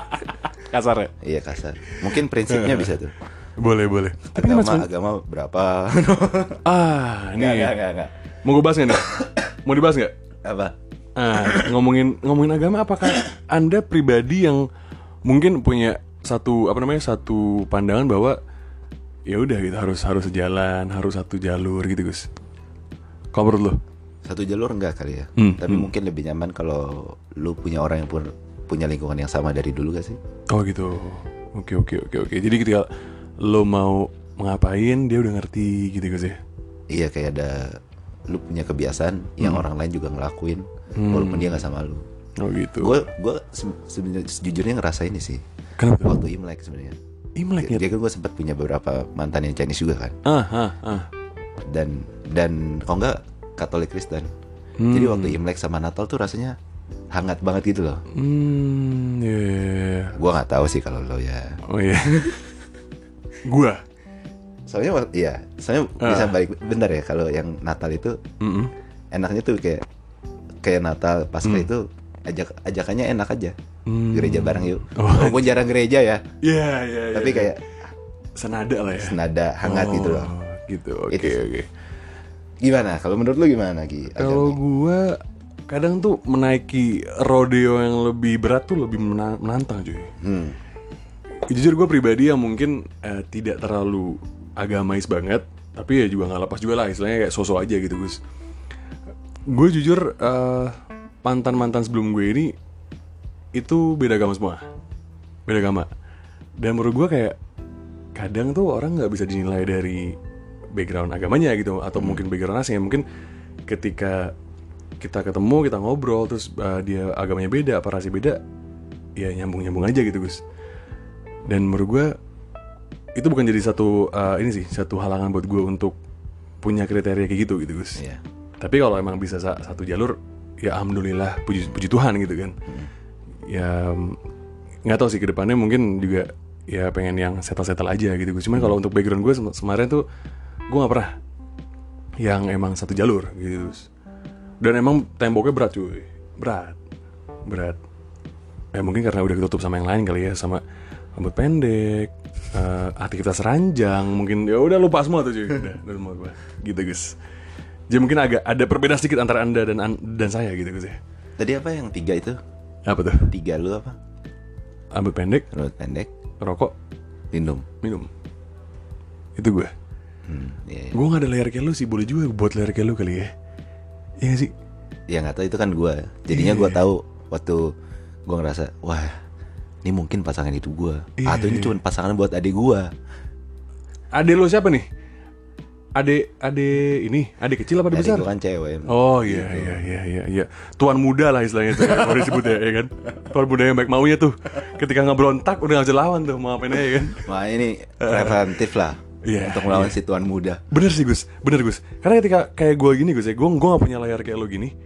Kasar ya? iya kasar. Mungkin prinsipnya bisa tuh. Boleh, boleh. Tapi ini Agama, agama berapa? ah, Nggak, nih. nggak, nggak, nggak. Mau gue bahas nggak nih? Mau dibahas nggak? Apa? Ah, ngomongin ngomongin agama apakah Anda pribadi yang mungkin punya satu apa namanya satu pandangan bahwa ya udah gitu harus harus sejalan, harus satu jalur gitu, Gus. Kalau menurut lo? Satu jalur enggak kali ya. Hmm, Tapi mungkin lebih nyaman kalau lu punya orang yang pun punya lingkungan yang sama dari dulu gak sih? Oh gitu. Oke oke oke oke. Jadi ketika lo mau ngapain dia udah ngerti gitu Gus ya. Iya kayak ada lu punya kebiasaan yang orang lain juga ngelakuin walaupun dia nggak sama lu. Oh gitu. Gue gue se- sebenarnya sejujurnya ngerasa ini sih Kenapa? waktu Imlek sebenarnya. Imlek ya? Jadi kan gue sempat punya beberapa mantan yang Chinese juga kan Ah ah ah. dan dan kalau nggak Katolik Kristen. Hmm. Jadi waktu Imlek sama Natal tuh rasanya hangat banget gitu loh. Hmm, ya. ya, ya. Gue nggak tahu sih kalau lo ya. Oh iya. Gua. Soalnya iya, soalnya Ah. bisa balik bener ya kalau yang Natal itu Mm-mm. enaknya tuh kayak kayak Natal Pasca itu ajak ajakannya enak aja. Hmm. Gereja bareng yuk. Oh. Walaupun jarang gereja ya, Iya iya iya. tapi kayak senada lah ya. senada hangat gitu loh. Oh, Gitu. Oke Itu sih. oke. Gimana? Kalau menurut lu gimana Ki? Kalau gua kadang tuh menaiki rodeo yang lebih berat tuh lebih mena- menantang cuy. Hmm. Jujur gue pribadi yang mungkin eh, tidak terlalu agamais banget, tapi ya juga nggak lepas juga lah istilahnya kayak sosok aja gitu Gus. Gue jujur eh, mantan-mantan sebelum gue ini itu beda agama semua, beda agama. Dan menurut gue kayak kadang tuh orang nggak bisa dinilai dari background agamanya gitu atau mungkin background rasanya mungkin ketika kita ketemu kita ngobrol terus eh, dia agamanya beda apa rasanya beda ya nyambung nyambung aja gitu Gus dan menurut gue itu bukan jadi satu eh, ini sih satu halangan buat gue untuk punya kriteria kayak gitu gitu Gus. Iya. tapi kalau emang bisa sa- satu jalur ya alhamdulillah puji puji Tuhan gitu kan. Ya mm, nggak tahu sih ke depannya mungkin juga ya pengen yang settle settle aja gitu Gus. Cuman kalau untuk background gue kemarin tuh gue nggak pernah yang emang satu jalur gitu Gus. dan emang temboknya berat cuy. Berat. Berat. Ya mungkin karena udah ketutup sama yang lain kali ya sama rambut pendek eh, aktivitas ranjang mungkin ya udah lupa semua tuh cuy udah, udah semua gue gitu guys jadi mungkin agak ada perbedaan sedikit antara anda dan an- dan saya gitu guys ya Tadi apa yang tiga itu? apa tuh Tiga lu apa? rambut pendek Rambut pendek, rokok lindung. minum itu gue Hmm, iya, iya. gue gak ada layar kayak lu sih boleh juga buat layar kayak lu kali ya Iya sih Ya nggak tahu itu kan gua. Jadinya Iya. gua tahu waktu gua ngerasa, wah, ini mungkin pasangan itu gua. Iya, Atau ini iya. cuma pasangan buat adik gua. Ade lu siapa nih Ade ade ini ade kecil apa Adik besar kan cewek. Oh iya iya iya iya iya. Tuan muda lah istilahnya itu kalau disebut ya, ya kan. Tuan muda yang baik maunya tuh. Ketika nggak berontak udah bisa lawan tuh mau apain aja kan. Wah ini preventif lah. Iya, untuk melawan iya. si tuan muda. Bener sih Gus, bener Gus. Karena ketika kayak gue gini Gus ya, gue gue nggak punya layar kayak lo gini.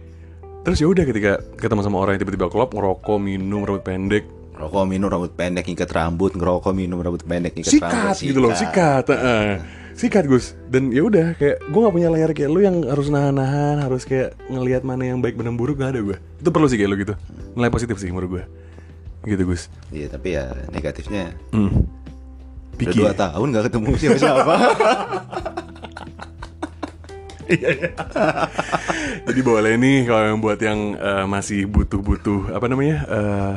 Terus ya udah ketika ketemu sama orang yang tiba-tiba klop ngerokok, minum, rambut pendek, Rokok minum rambut pendek ngikat rambut, ngerokok minum rambut pendek ngikat sikat rambut. gitu loh, sikat. heeh. Sikat Gus. Dan ya udah kayak gue nggak punya layar kayak lo yang harus nahan-nahan, harus kayak ngelihat mana yang baik dan buruk nggak ada gue. Itu perlu sih kayak lo gitu. Nilai positif sih menurut gue. Gitu Gus. Iya tapi ya negatifnya Hmm. udah Pikir. dua tahun gak ketemu siapa siapa. Jadi boleh nih kalau yang buat yang eh, masih butuh-butuh apa namanya eh,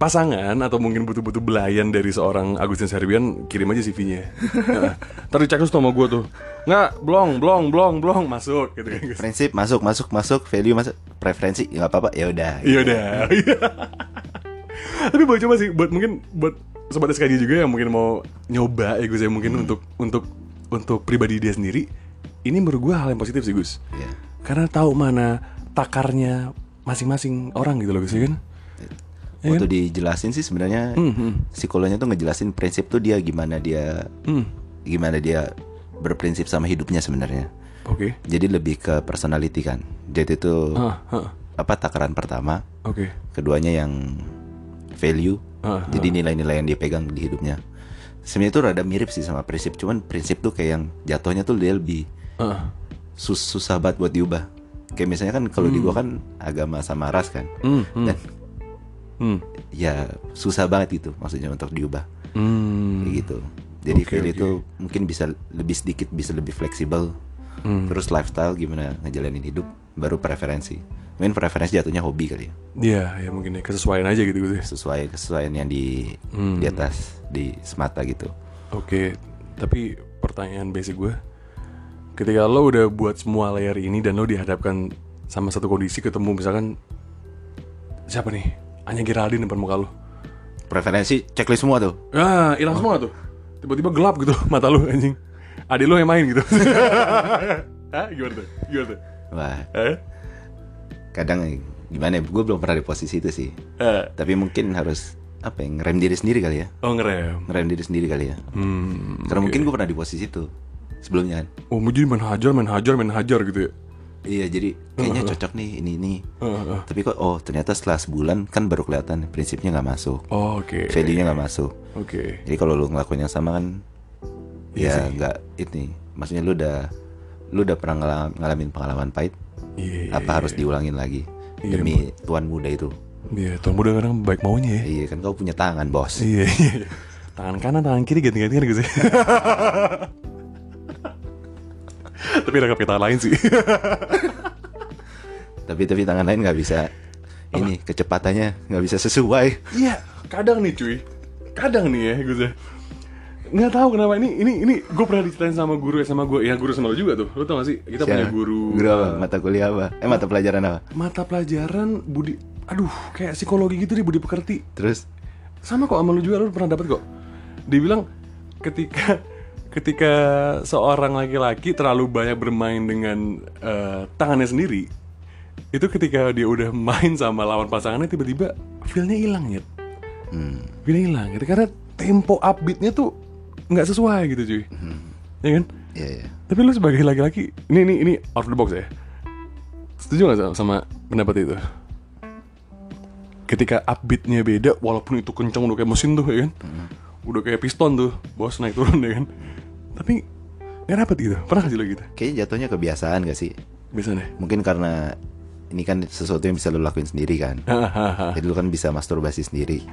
pasangan atau mungkin butuh-butuh belayan dari seorang Agustin Serbian kirim aja CV-nya. Heeh. Ntar dicek terus sama gue tuh. Nggak, blong, blong, blong, blong masuk gitu kan. Prinsip masuk masuk masuk value masuk preferensi ya nggak apa-apa ya udah. Iya udah. Tapi boleh coba sih buat mungkin buat sobat SKJ juga yang mungkin mau nyoba ya Gus ya mungkin untuk untuk untuk pribadi dia sendiri. Ini menurut gue hal yang positif sih Gus. Iya. Karena tahu mana takarnya masing-masing orang gitu loh Gus ya kan. Iya Waktu dijelasin sih sebenarnya Hmm, hmm. psikolognya tuh ngejelasin prinsip tuh dia gimana dia Hmm. gimana dia berprinsip sama hidupnya sebenarnya. Oke. Jadi lebih ke personality kan. Jadi itu Ah, ah, apa takaran pertama, Oke. keduanya yang value. Ah, Jadi nilai-nilai yang dia pegang di hidupnya. Sebenarnya itu rada mirip sih sama prinsip, cuman prinsip tuh kayak yang jatuhnya tuh dia lebih Ah. sus susah banget buat diubah. Kayak misalnya kan kalau di gua kan agama sama ras kan. Hmm, hmm, Dan hmm. ya susah banget gitu maksudnya untuk diubah Hmm. kayak gitu. Jadi Oke, value oke. itu mungkin bisa lebih sedikit bisa lebih fleksibel. Hmm. Terus lifestyle gimana ngejalanin hidup baru preferensi. Mungkin preferensi jatuhnya hobi kali ya. Iya, ya mungkin ya kesesuaian aja gitu Gus. ya. Sesuai kesesuaian yang di Hmm. di atas di semata gitu. Oke, tapi pertanyaan basic gue, ketika lo udah buat semua layer ini dan lo dihadapkan sama satu kondisi ketemu misalkan siapa nih? Anya Geraldine depan muka lo. Preferensi checklist semua tuh. Ah, hilang semua tuh. Tiba-tiba gelap gitu mata lo anjing. Adik lo yang main gitu. Hah? Gimana tuh? Gimana tuh? Wah, Eh? kadang gimana ya? Gue belum pernah di posisi itu sih. Eh. Tapi mungkin harus apa ya? Ngerem diri sendiri kali ya. Oh ngerem. Ngerem diri sendiri kali ya. Hmm. Karena oke. mungkin gue pernah di posisi itu sebelumnya kan. Oh, jadi main hajar, main hajar, main hajar gitu ya. Iya, jadi kayaknya cocok nih ini ini. Tapi kok oh ternyata setelah sebulan kan baru kelihatan prinsipnya nggak masuk, Oh, Oke. value-nya nggak masuk. Oke. Jadi kalau lu ngelakuin yang sama kan Iya ya nggak ini. Maksudnya lu udah lu udah pernah ngalam- ngalamin pengalaman pahit, Iya. apa harus diulangin lagi Iya, demi tuan muda itu? Iya, tuan muda kadang baik maunya ya. Iya kan kau punya tangan bos. Iya, iya. Tangan kanan, tangan kiri ganti-gantian gitu sih. Tapi ada kata lain sih. Tapi tapi tangan lain nggak bisa ini kecepatannya nggak bisa sesuai. Iya, kadang nih cuy. Kadang nih ya gue sih. Nggak tahu kenapa ini ini ini gue pernah diceritain sama guru sama gue ya guru sama lo juga tuh lo tau gak sih kita punya Siapa? guru Guru apa? Mata kuliah apa? Eh mata pelajaran apa? mata pelajaran budi aduh kayak psikologi gitu deh budi pekerti Terus sama kok sama lu juga lu pernah dapat kok dia bilang ketika ketika seorang laki-laki terlalu banyak bermain dengan eh, tangannya sendiri itu ketika dia udah main sama lawan pasangannya tiba-tiba feelnya hilang ya hmm, feelnya hilang gitu. Karena tempo upbeatnya tuh nggak sesuai gitu cuy. Ya kan? Ya ya. tapi lu sebagai laki-laki ini ini ini out of the box ya. Setuju nggak sama, sama pendapat itu? Ketika upbeatnya beda walaupun itu kencang udah kayak mesin tuh ya kan udah kayak piston tuh bos naik turun ya kan tapi nggak dapet gitu pernah nggak sih lo gitu Kayaknya jatuhnya kebiasaan gak sih? biasanya Mungkin karena ini kan sesuatu yang bisa lu lakuin sendiri kan. Jadi lu kan bisa masturbasi sendiri.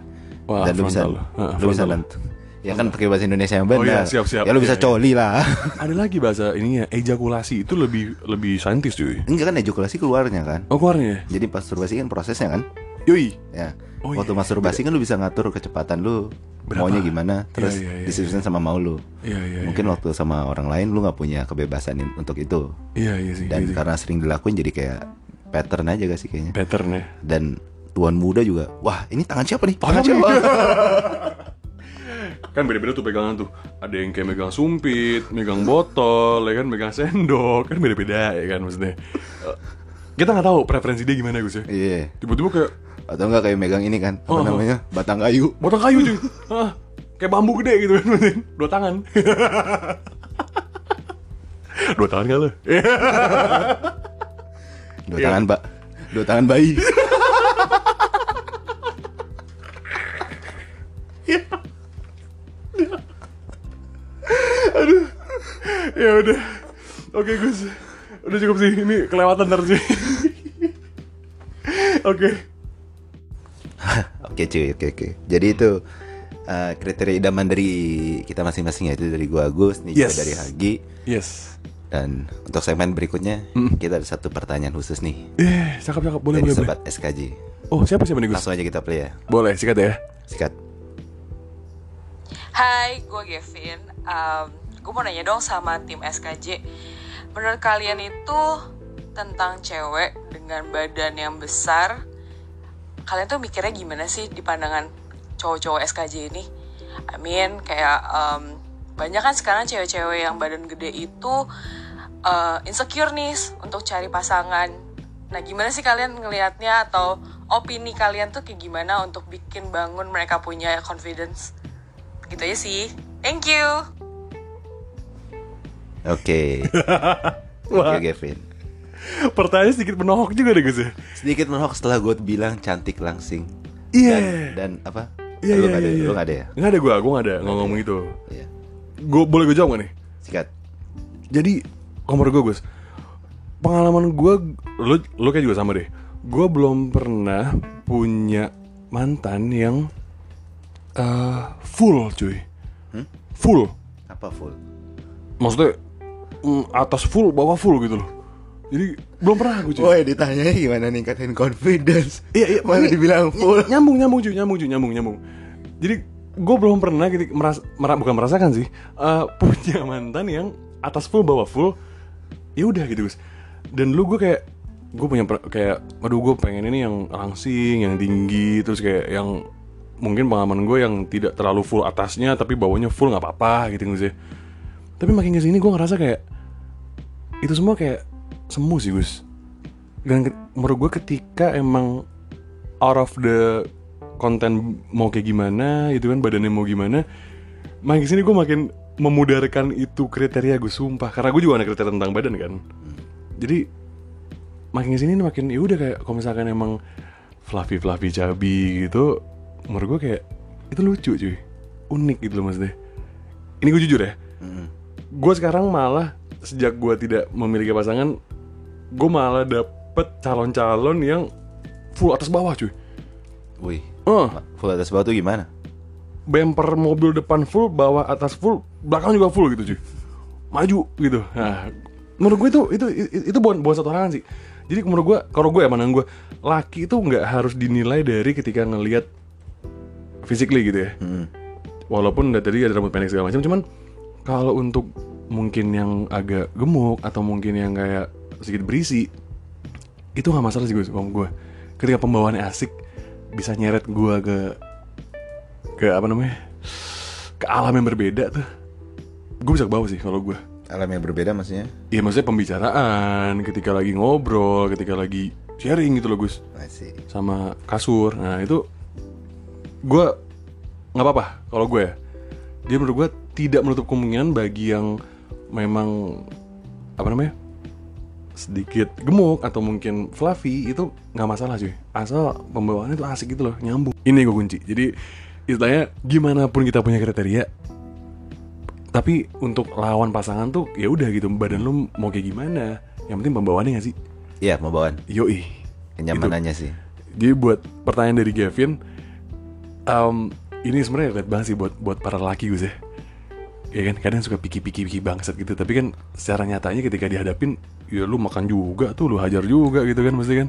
Wah, Dan lu bisa. Hah, lu bisa nent- Ya kan pakai bahasa Indonesia yang Oh iya, benar. siap, siap. Ya lu bisa Iya, iya. coli lah. Ada lagi bahasa ininya ejakulasi itu lebih lebih saintis cuy. Enggak kan ejakulasi keluarnya kan. Oh keluarnya. Jadi masturbasi kan prosesnya kan. Yoi. Ya. Oh, Waktu iya. masturbasi kan lu bisa ngatur kecepatan lu Berapa? maunya gimana, terus iya, iya, disesuaikan sama mau lu. Iya iya. Mungkin waktu sama orang lain lu nggak punya kebebasan untuk itu. Iya iya sih. Dan iya sih. karena sering dilakuin jadi kayak pattern aja gak sih kayaknya. pattern ya. Dan tuan muda juga, wah ini tangan siapa nih? Tangan Tangan siapa? kan beda-beda tuh pegangan tuh ada yang kayak megang sumpit megang botol ya kan megang sendok kan beda-beda ya kan maksudnya Eh, kita nggak tahu preferensi dia gimana Gus ya Iya. tiba-tiba kayak Atau enggak kayak megang ini kan, apa oh. namanya? Batang kayu. botol kayu cuy kayak bambu gede gitu kan dua tangan dua tangan lo Dua Iya. tangan, Pak. Dua tangan bayi. ya udah oke Gus udah cukup sih ini kelewatan ntar sih oke Oke cuy, oke oke. Jadi itu uh, kriteria idaman dari kita masing-masing yaitu dari gua Agus, nih juga Yes. dari Hagi. yes Dan untuk segmen berikutnya Hmm. kita ada satu pertanyaan khusus nih eh cakep cakep boleh dari boleh boleh sobat SKJ. oh siapa siapa nih Gus Langsung aja kita play ya. boleh sikat ya Sikat. Hai, gue Gavin. gue mau nanya dong sama tim SKJ. Menurut kalian itu tentang cewek dengan badan yang besar, kalian tuh mikirnya gimana sih di pandangan cowok-cowok SKJ ini? I mean, kayak em, banyak kan sekarang cewek-cewek yang badan gede itu eh, insecure nih untuk cari pasangan. Nah, gimana sih kalian ngelihatnya atau opini kalian tuh kayak gimana untuk bikin bangun mereka punya confidence? Gitu aja sih. Thank you. Oke. Wah. Oke Gavin. Pertanyaan sedikit menohok juga deh Gus ya Sedikit menolak setelah gue bilang cantik langsing. Iya. Dan, dan apa? Iya, lu iya, nggak ada, iya, lu iya. ada ya? Nggak ada gue, gue nggak ada ngomong ngomong itu. Iya. Gue boleh gue jawab gak nih? Sikat. Jadi komor gue Gus, pengalaman gue, lu, lu kayak juga sama deh. Gue belum pernah punya mantan yang eh, full cuy, Hmm? full. Apa full? Maksudnya mm, atas full, bawah full gitu loh. Jadi belum pernah gue cuy. Woi ditanya gimana ningkatin confidence? Iya, iya, Mana ini- dibilang full. nyambung nyambung cuy nyambung cuy nyambung nyambung. Jadi gue belum pernah gitu meras, mera- bukan merasakan sih eh, punya mantan yang atas full bawah full ya udah gitu Gus. Dan lu gue kayak gue punya kayak aduh gue pengen ini yang langsing yang tinggi terus kayak yang mungkin pengalaman gue yang tidak terlalu full atasnya tapi bawahnya full nggak apa-apa gitu Gus ya. Tapi makin ke sini gue ngerasa kayak itu semua kayak semu sih Gus. Dan menurut gue ketika emang out of the konten mau kayak gimana gitu kan badannya mau gimana makin ke sini gue makin memudarkan itu kriteria gue sumpah. Karena gue juga ada kriteria tentang badan kan. Jadi makin ke sini makin ya udah kayak kalau misalkan emang fluffy fluffy cabi gitu menurut gue kayak itu lucu cuy. Unik gitu loh maksudnya. Ini gue jujur ya. Mm. gue sekarang malah sejak gue tidak memiliki pasangan gue malah dapet calon-calon yang full atas bawah cuy. Wih. Eh, Full atas bawah tuh gimana? bumper mobil depan full bawah atas full belakang juga full gitu cuy. Maju gitu. Nah menurut gue itu itu itu, itu bukan bukan satu halangan sih. Jadi menurut gue kalau gue ya pandangan gue laki itu nggak harus dinilai dari ketika ngelihat physically gitu ya. Mm. walaupun dari tadi ada rambut pendek segala macam cuman kalau untuk mungkin yang agak gemuk atau mungkin yang kayak sedikit berisi itu nggak masalah sih gue sama gue ketika pembawaannya asik bisa nyeret gue ke ke apa namanya ke alam yang berbeda tuh gue bisa ke bawah sih kalau gue Alam yang berbeda maksudnya? Iya maksudnya pembicaraan ketika lagi ngobrol ketika lagi sharing gitu loh Gus Masih sama kasur. Nah itu gue nggak apa-apa kalau gue ya. Dia menurut gue tidak menutup kemungkinan bagi yang memang apa namanya sedikit gemuk atau mungkin fluffy itu nggak masalah cuy. Asal pembawaannya itu asik gitu loh nyambung. Ini gue kunci. Jadi istilahnya gimana pun kita punya kriteria tapi untuk lawan pasangan tuh ya udah gitu badan lu mau kayak gimana yang penting pembawaannya gak sih Iya mau bawaan yoi Kenyamanannya sih. Jadi buat pertanyaan dari Gavin, em, ini sebenarnya relate banget sih buat buat para laki gue sih. Ya kan kadang suka piki-piki piki bangsat gitu, tapi kan secara nyatanya ketika dihadapin, ya lu makan juga tuh, lu hajar juga gitu kan mesti kan,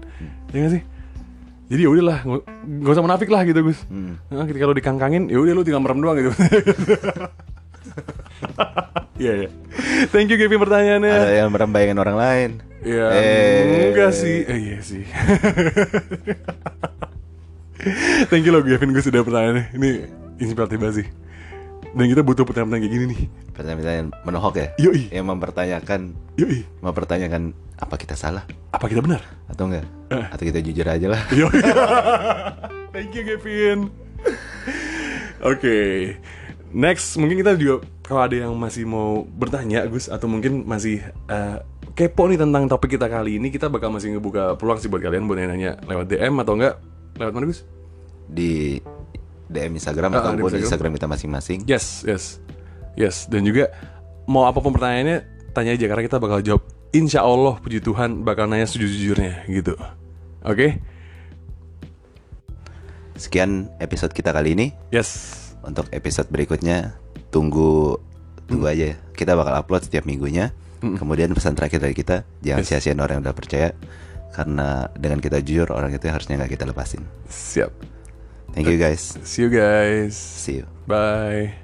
ya gak sih? Jadi ya udahlah, nggak nggak usah menafik lah gitu Gus. Nah, ketika lu dikangkangin, ya udah lu tinggal merem doang gitu. Iya ya. Thank you Gavin pertanyaannya. Ada yang merembayangkan orang lain. Ya Eh. enggak sih eh, Iya sih Thank you loh Gavin gue sudah pertanyaannya Ini inspiratif banget sih Dan kita butuh pertanyaan-pertanyaan kayak gini nih Pertanyaan menohok ya. Yoi Yang mempertanyakan Yoi mempertanyakan apa kita salah Apa kita benar? atau enggak? Eh. Atau kita jujur aja lah. Yoi Thank you Gavin Oke Next mungkin kita juga Kalau ada yang masih mau bertanya Gus Atau mungkin masih eh, Kepo nih tentang topik kita kali ini Kita bakal masih ngebuka peluang sih buat kalian Buat nanya lewat DM atau enggak Lewat mana Gus? Di DM Instagram ataupun di di Instagram. Instagram kita masing-masing. Yes, yes, yes. Dan juga mau apa pun pertanyaannya, tanya aja karena kita bakal jawab. Insya Allah, puji Tuhan, bakal nanya sejujur-jujurnya gitu. Oke? Sekian episode kita kali ini. Yes. Untuk episode berikutnya tunggu tunggu aja ya. Kita bakal upload setiap minggunya. Kemudian pesan terakhir dari kita, jangan Yes. sia-siain orang yang udah percaya karena dengan kita jujur orang itu harusnya nggak kita lepasin. Siap. Thank you guys. See you guys. See you. Bye.